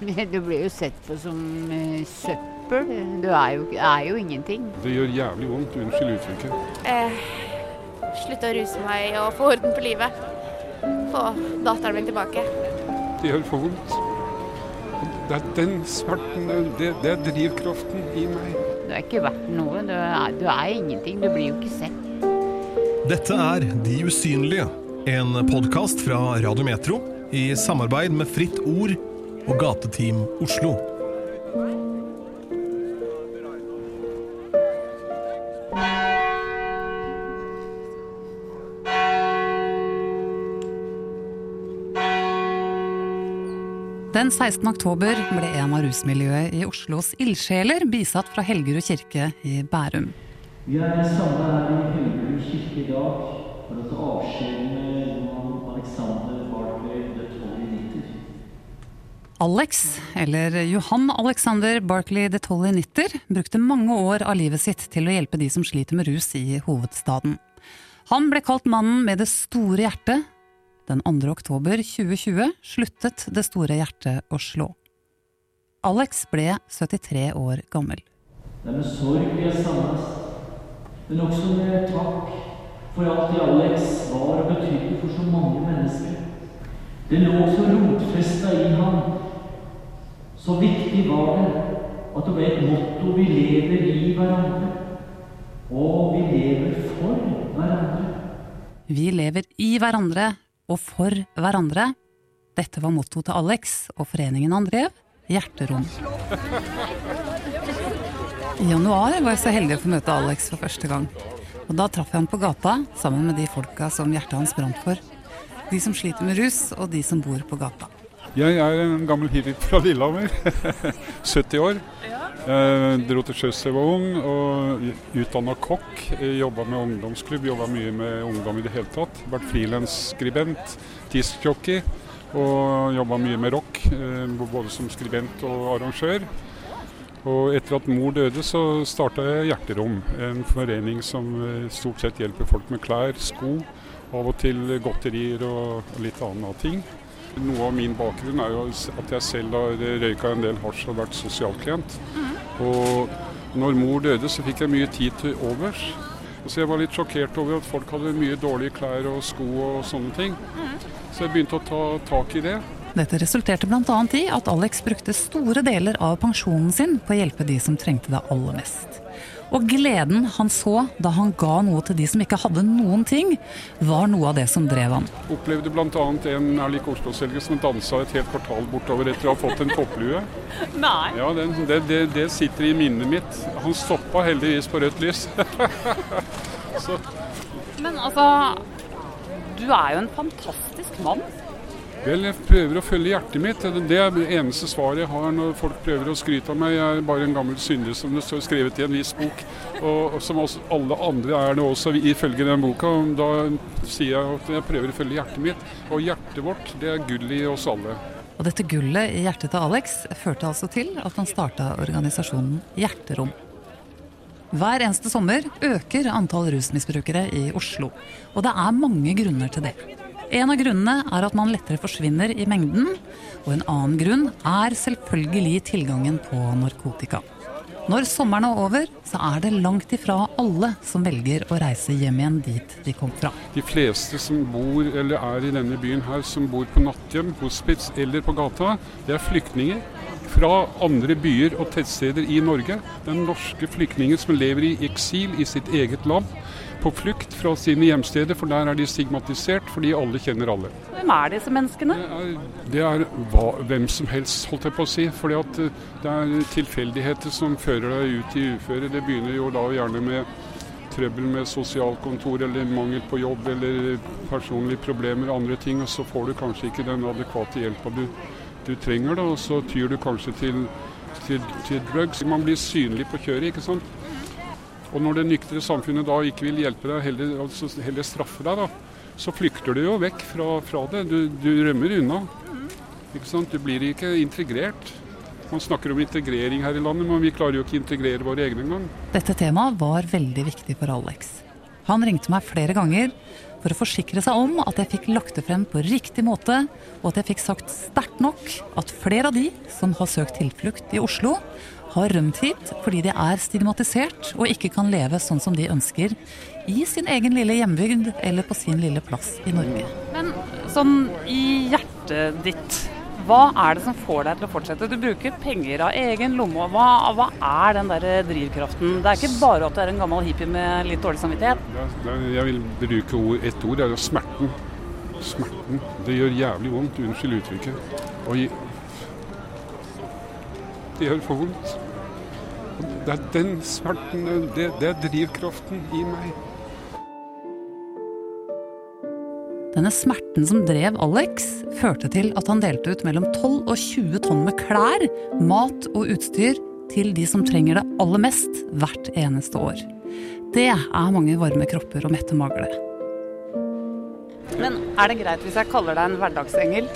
Du blir jo sett på som eh, søppel. Du er jo, er jo ingenting. Det gjør jævlig vondt, unnskyld uttrykket. Eh, slutte å ruse meg og få orden på livet. Få datteren min tilbake. Det gjør for vondt. Det er den smerten, det, det er drivkraften i meg. Du er ikke verdt noe. Du er, du er ingenting. Du blir jo ikke sett. Dette er De usynlige, en podkast fra Radio Metro i samarbeid med Fritt Ord og Gateteam Oslo. Den 16. oktober ble en av rusmiljøet i Oslos ildsjeler bisatt fra Helgerud kirke i Bærum. Vi er samla her i Helgerud kirke i dag for å ta avskjed med Alexander Alex, eller Johan Alexander Barkley de Tolly Nitter, brukte mange år av livet sitt til å hjelpe de som sliter med rus i hovedstaden. Han ble kalt mannen med det store hjertet. Den 2. oktober 2020 sluttet det store hjertet å slå. Alex ble 73 år gammel. Det er med sorg vi er samles, men også med takk for alt det Alex var og betydde for så mange mennesker. Det lå så rotfesta i ham. Så viktig var det at det ble et motto vi lever i hverandre. Og vi lever for hverandre. Vi lever i hverandre og for hverandre. Dette var mottoet til Alex og foreningen han drev, Hjerterom. I januar var jeg så heldig å få møte Alex for første gang. Og da traff jeg ham på gata sammen med de folka som hjertet hans brant for. De som sliter med rus, og de som bor på gata. Jeg er en gammel hippie fra Lillehammer. 70 år. Jeg dro til sjøs jeg var ung og utdanna kokk. Jobba med ungdomsklubb, jobba mye med ungdom i det hele tatt. Vært frilansskribent, diskjockey og jobba mye med rock. eh, Både som skribent og arrangør. Og etter at mor døde, så starta jeg Hjerterom. En forening som eh, stort sett hjelper folk med klær, sko, av og til godterier og litt andre ting. Noe av min bakgrunn er jo at jeg selv har røyka en del hasj og vært sosialklient. Og når mor døde, så fikk jeg mye tid til overs. Så jeg var litt sjokkert over at folk hadde mye dårlige klær og sko og sånne ting. Så jeg begynte å ta tak i det. Dette resulterte bl.a. i at Alex brukte store deler av pensjonen sin på å hjelpe de som trengte det aller mest. Og gleden han så da han ga noe til de som ikke hadde noen ting, var noe av det som drev han. Opplevde bl.a. en er lik Oslo-selger som dansa et helt kvartal bortover etter å ha fått en topplue. Nei. Ja, det, det, det, det sitter i minnet mitt. Han stoppa heldigvis på rødt lys. Så Men altså Du er jo en fantastisk mann. Vel, jeg prøver å følge hjertet mitt. Det er det eneste svaret jeg har når folk prøver å skryte av meg. Jeg er bare en gammel synder som det står skrevet i en viss bok, og, som også alle andre er det også ifølge den boka. Da sier jeg at jeg prøver å følge hjertet mitt, og hjertet vårt det er gull i oss alle. Og dette gullet i hjertet til Alex førte altså til at han starta organisasjonen Hjerterom. Hver eneste sommer øker antall rusmisbrukere i Oslo. Og det er mange grunner til det. En av grunnene er at man lettere forsvinner i mengden. Og en annen grunn er selvfølgelig tilgangen på narkotika. Når sommeren er over, så er det langt ifra alle som velger å reise hjem igjen dit de kom fra. De fleste som bor eller er i denne byen her, som bor på natthjem, hospits eller på gata, det er flyktninger fra andre byer og tettsteder i Norge. Det er norske flyktninger som lever i eksil i sitt eget land, på flukt fra sine hjemsteder, for der er de stigmatisert fordi alle kjenner alle. Hvem er disse menneskene? Det er, det er hva, hvem som helst, holdt jeg på å si. fordi eh, det er tilfeldigheter som fører deg ut i uføre. Det begynner jo da gjerne med trøbbel med sosialkontor eller mangel på jobb eller personlige problemer og andre ting, og så får du kanskje ikke den adekvate hjelpa du, du trenger, da, og så tyr du kanskje til, til, til drugs. Man blir synlig på kjøret, ikke sant. Og når det nyktre samfunnet da ikke vil hjelpe deg, heller, altså heller straffe deg, da, så flykter du jo vekk fra, fra det. Du, du rømmer unna. Ikke sant? Du blir ikke integrert. Man snakker om integrering her i landet, men vi klarer jo ikke å integrere våre egne engang. Dette temaet var veldig viktig for Alex. Han ringte meg flere ganger for å forsikre seg om at jeg fikk lagt det frem på riktig måte, og at jeg fikk sagt sterkt nok at flere av de som har søkt tilflukt i Oslo, har rømt hit fordi de er stigmatisert og ikke kan leve sånn som de ønsker i sin egen lille hjembygd eller på sin lille plass i Norge. Men sånn i hjertet ditt, hva er det som får deg til å fortsette? Du bruker penger av egen lomme. Hva, hva er den der drivkraften? Det er ikke bare at du er en gammel hippie med litt dårlig samvittighet. Det, det, jeg vil bruke ord, ett ord, det er jo smerten. Smerten. Det gjør jævlig vondt, unnskyld uttrykket. Og det gjør for vondt. Det er den smerten, det, det er drivkraften i meg. Denne smerten som drev Alex, førte til at han delte ut mellom 12 og 20 tonn med klær, mat og utstyr til de som trenger det aller mest hvert eneste år. Det er mange varme kropper og mette mager. Men er det greit hvis jeg kaller deg en hverdagsengel?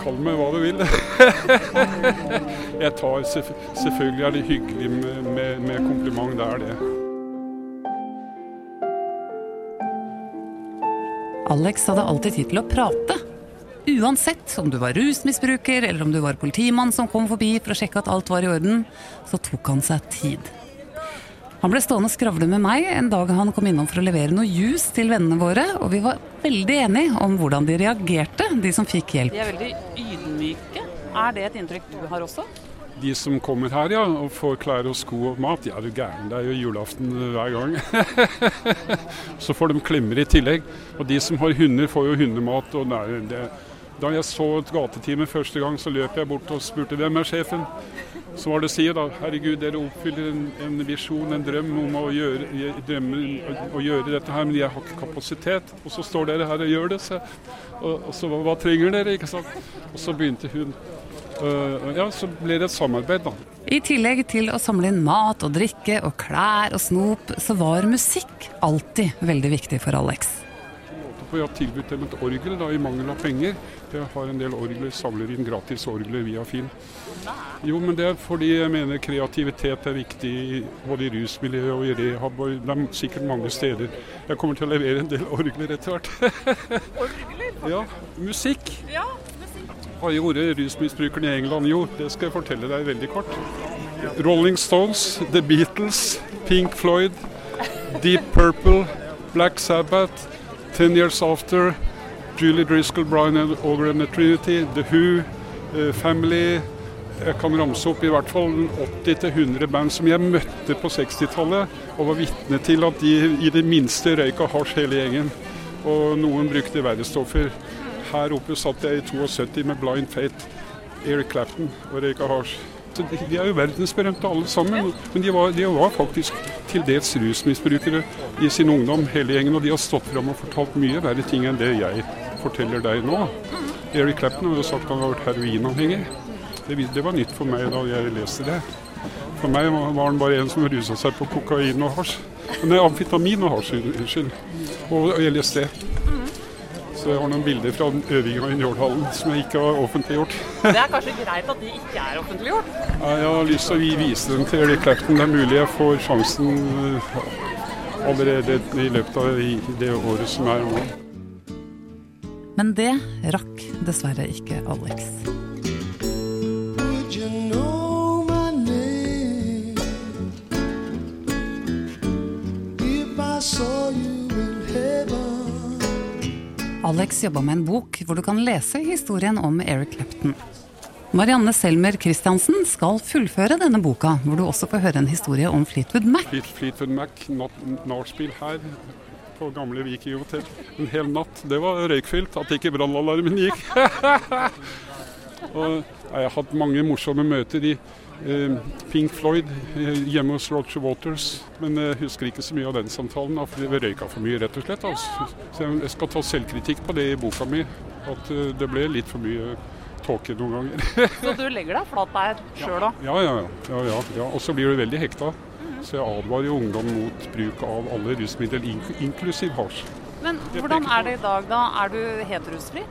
Kall meg hva du vil. jeg tar, selvf- selvfølgelig er det hyggelig med, med, med kompliment, det er det. Alex hadde alltid tid til å prate. Uansett om du var rusmisbruker eller om du var politimann som kom forbi for å sjekke at alt var i orden, så tok han seg tid. Han ble stående og skravle med meg en dag han kom innom for å levere noe juice til vennene våre, og vi var veldig enige om hvordan de reagerte, de som fikk hjelp. De er veldig ydmyke. Er det et inntrykk du har også? De som kommer her ja, og får klær og sko og mat, ja er du gæren, det er jo julaften hver gang. så får de klemmer i tillegg. Og de som har hunder, får jo hundemat. og det er, det, Da jeg så et gatetime første gang, så løp jeg bort og spurte hvem er sjefen. Så var det å si da, herregud, dere oppfyller en, en visjon, en drøm om å gjøre, drømme, å gjøre dette her, men jeg har ikke kapasitet. Og så står dere her og gjør det, så, og, og så hva trenger dere, ikke sant. Og så begynte hun. Uh, ja, så ble det et samarbeid, da. I tillegg til å samle inn mat og drikke og klær og snop, så var musikk alltid veldig viktig for Alex. Jeg har tilbudt dem et orgel da, i mangel av penger. Jeg har en del orgler, samler inn gratis orgler via Finn. Jo, men det er fordi jeg mener kreativitet er viktig både i rusmiljøet og i rehab. og Det er sikkert mange steder. Jeg kommer til å levere en del orgler etter hvert. orgler? Ja, musikk. Hva gjorde rusmisbrukerne i England? Jo, det skal jeg fortelle deg veldig kort. Rolling Stones, The Beatles, Pink Floyd, Deep Purple, Black Sabbath, Ten Years After, Julie Driscoll, Brian Auger and the Trinity, The Who, uh, Family Jeg kan ramse opp i hvert fall 80-100 band som jeg møtte på 60-tallet, og var vitne til at de i det minste røyka hasj hele gjengen. Og noen brukte verdestoffer. Her oppe satt jeg i 72 med Blind Fate, Eric Clapton og røyka hasj. Så de, er jo verdensberømte alle sammen, men de var, de var faktisk til dels rusmisbrukere i sin ungdom, hele gjengen. Og de har stått fram og fortalt mye verre ting enn det jeg forteller deg nå. Eric Clapton har jo sagt han har vært heroinavhengig. Det, det var nytt for meg da jeg leste det. For meg var han bare en som rusa seg på kokain og hasj. Nei, amfetamin og hasj, unnskyld. Og, og jeg leste det. Så jeg har noen bilder fra øvinga i Njålhallen som jeg ikke har offentliggjort. Det er kanskje greit at de ikke er offentliggjort? Ja, Jeg har lyst til å vise dem til Eric Clapton. Det er mulig jeg får sjansen eh, allerede i løpet av det året som er nå. Men det rakk dessverre ikke Alex. Alex jobba med en bok hvor du kan lese historien om Eric Clapton. Marianne Selmer Christiansen skal fullføre denne boka, hvor du også får høre en historie om Fleetwood Mac. Fleet, Fleetwood Mac, nachspiel her på gamle Viking hotell. En hel natt. Det var røykfylt at ikke brannalarmen gikk. og jeg har hatt mange morsomme møter i Pink Floyd eh, hjemme hos Roger Waters. Men jeg husker ikke så mye av den samtalen, For vi røyka for mye, rett og slett. Altså. Så jeg skal ta selvkritikk på det i boka mi. At eh, det ble litt for mye tåke noen ganger. Så du legger deg flat der sjøl òg? Ja, ja, ja. ja, ja, ja. Og så blir du veldig hekta. Så jeg advarer jo ungdom mot bruk av alle rusmidler, inklusiv hasj. Men hvordan er det i dag, da? Er du helt rusfri?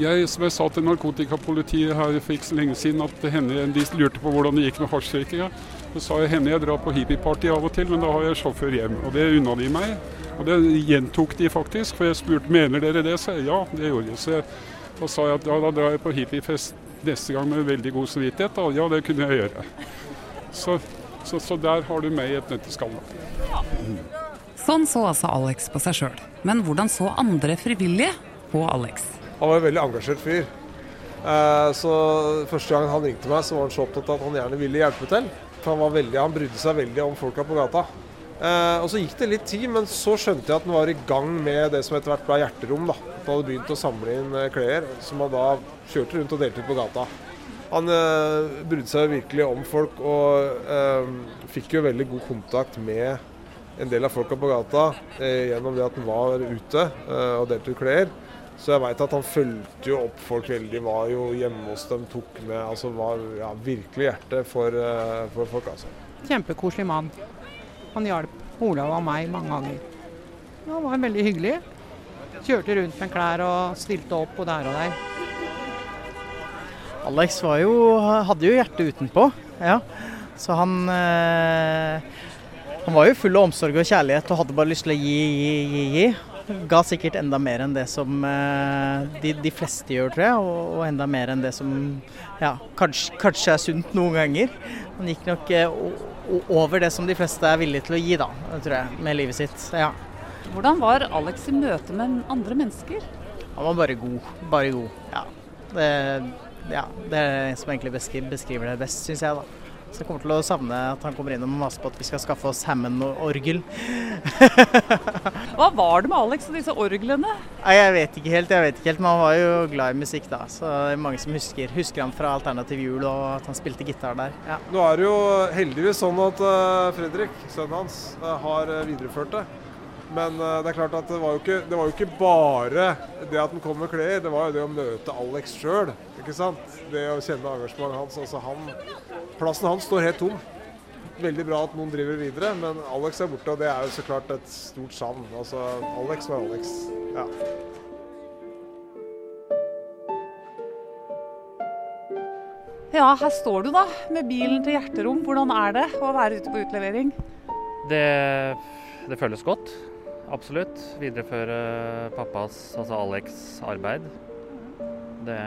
Jeg, som jeg sa til narkotikapolitiet her for ikke så lenge siden, at henne, de lurte på hvordan det gikk med hasjrøykinga. Så sa jeg henne jeg drar på hippieparty av og til, men da har jeg sjåfør hjem. Og det unna de meg. Og det gjentok de faktisk, for jeg spurte mener dere det, så jeg ja, det gjorde jeg. Så da sa jeg at ja, da drar jeg på hippiefest neste gang med veldig god samvittighet. Da. Ja, det kunne jeg gjøre. Så, så, så der har du meg i et nøtteskall. Sånn så altså Alex på seg sjøl. Men hvordan så andre frivillige på Alex? Han var en veldig engasjert fyr. Eh, Så Første gang han ringte meg, så var han så opptatt av at han gjerne ville hjelpe til. For han, veldig, han brydde seg veldig om folka på gata. Eh, og Så gikk det litt tid, men så skjønte jeg at han var i gang med det som etter hvert ble hjerterom. da. Han hadde begynt å samle inn eh, klær, som han da kjørte rundt og delte ut på gata. Han brydde seg virkelig om folk, og fikk jo veldig god kontakt med en del av folka på gata gjennom det at han var ute og delte ut klær. Så jeg veit at han fulgte jo opp folk veldig, var jo hjemme hos dem, tok med altså Var ja, virkelig hjertet for, eh, for folk, altså. Kjempekoselig mann. Han hjalp Olav og meg mange ganger. Han var veldig hyggelig. Kjørte rundt med klær og stilte opp og der og der. Alex var jo, hadde jo hjertet utenpå, ja. Så han eh, Han var jo full av omsorg og kjærlighet og hadde bare lyst til å gi, gi, gi. gi. Ga sikkert enda mer enn det som eh, de, de fleste gjør, tror jeg. Og, og enda mer enn det som ja, kanskje, kanskje er sunt noen ganger. Han gikk nok eh, over det som de fleste er villige til å gi, da, tror jeg, med livet sitt. Ja. Hvordan var Alex i møte med andre mennesker? Han var bare god. Bare god. Ja. Det, ja, det er det som egentlig beskriver det best, syns jeg. da. Så jeg kommer til å savne at han kommer inn og maser på at vi skal skaffe oss Hammond-orgel. Hva var det med Alex og disse orglene? Nei, Jeg vet ikke helt, jeg vet ikke helt, men han var jo glad i musikk da. Så det er mange som husker, husker han fra Alternativ Jul og at han spilte gitar der. Ja. Nå er det jo heldigvis sånn at eh, Fredrik, sønnen hans, eh, har eh, videreført det. Men eh, det er klart at det var, jo ikke, det var jo ikke bare det at han kom med klær, det var jo det å møte Alex sjøl. Det å kjenne engasjementet hans. Altså han, plassen hans står helt tom. Veldig bra at noen driver videre, men Alex er borte, og det er jo så klart et stort savn. Altså, Alex var Alex. Ja. Ja, her står du da, med bilen til hjerterom. Hvordan er det å være ute på utlevering? Det, det føles godt, absolutt. Videreføre pappas, altså Alex, arbeid. Det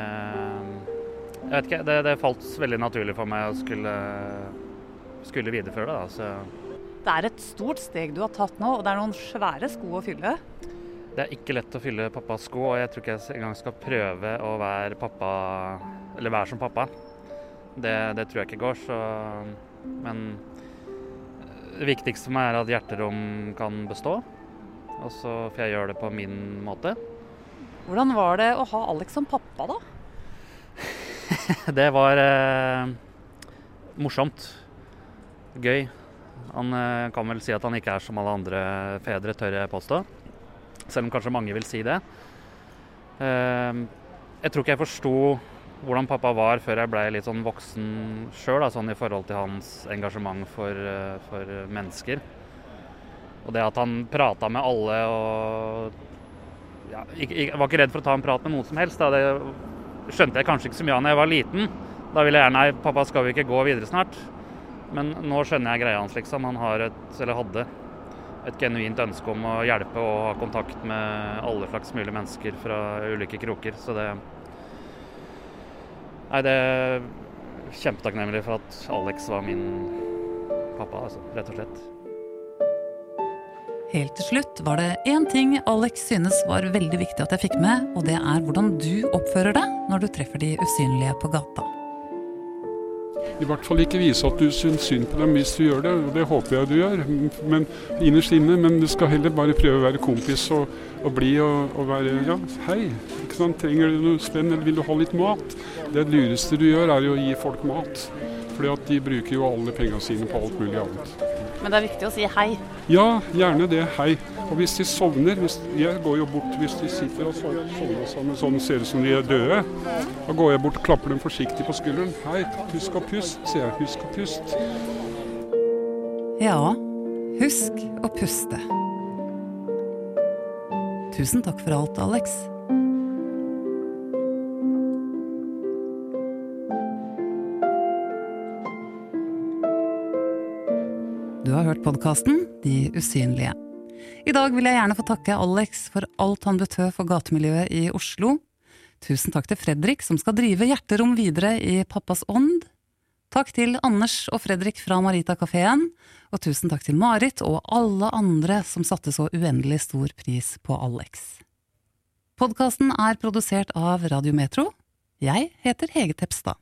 Jeg vet ikke, det, det falt veldig naturlig for meg å skulle, skulle videreføre det. Da, så Det er et stort steg du har tatt nå, og det er noen svære sko å fylle. det er ikke lett å fylle pappas sko, og jeg tror ikke jeg engang skal prøve å være pappa, eller være som pappa. Det, det tror jeg ikke går, så Men det viktigste for meg er at hjerterom kan bestå. Og så får jeg gjøre det på min måte. Hvordan var det å ha Alex som pappa, da? Det var eh, morsomt. Gøy. Han eh, kan vel si at han ikke er som alle andre fedre, tør jeg påstå. Selv om kanskje mange vil si det. Eh, jeg tror ikke jeg forsto hvordan pappa var før jeg ble litt sånn voksen sjøl, sånn i forhold til hans engasjement for, eh, for mennesker. Og det at han prata med alle og ja, ikke, jeg var ikke redd for å ta en prat med noen som helst. Da. Det skjønte jeg kanskje ikke så mye av da jeg var liten. Da ville jeg gjerne Nei, pappa, skal vi ikke gå videre snart? Men nå skjønner jeg greia hans, liksom. Han har et, eller hadde et genuint ønske om å hjelpe og ha kontakt med alle slags mulige mennesker fra ulike kroker. Så det Nei, det er kjempetakknemlig for at Alex var min pappa, altså. Rett og slett. Helt til slutt var det én ting Alex synes var veldig viktig at jeg fikk med, og det er hvordan du oppfører deg når du treffer de usynlige på gata. I hvert fall ikke vise at du syns synd på dem hvis du gjør det, og det håper jeg du gjør. Men innerst inne, men du skal heller bare prøve å være kompis og, og bli og, og være ja, hei. Trenger du noe spenn, eller vil du ha litt mat? Det lureste du gjør, er jo å gi folk mat. Fordi at de bruker jo alle pengene sine på alt mulig annet. Men det er viktig å si hei. Ja, gjerne det. Hei. Og hvis de sovner hvis, Jeg går jo bort hvis de sitter og sov- sovner sammen sånn ser ut som de er døde. Da går jeg bort og klapper dem forsiktig på skulderen. Hei, husk å puste, sier jeg. Husk å puste. Ja, husk å puste. Tusen takk for alt, Alex. Du har hørt podkasten De usynlige. I dag vil jeg gjerne få takke Alex for alt han betød for gatemiljøet i Oslo. Tusen takk til Fredrik, som skal drive Hjerterom videre i pappas ånd. Takk til Anders og Fredrik fra Marita-kafeen, og tusen takk til Marit og alle andre som satte så uendelig stor pris på Alex. Podkasten er produsert av Radio Metro. Jeg heter Hege Tepstad.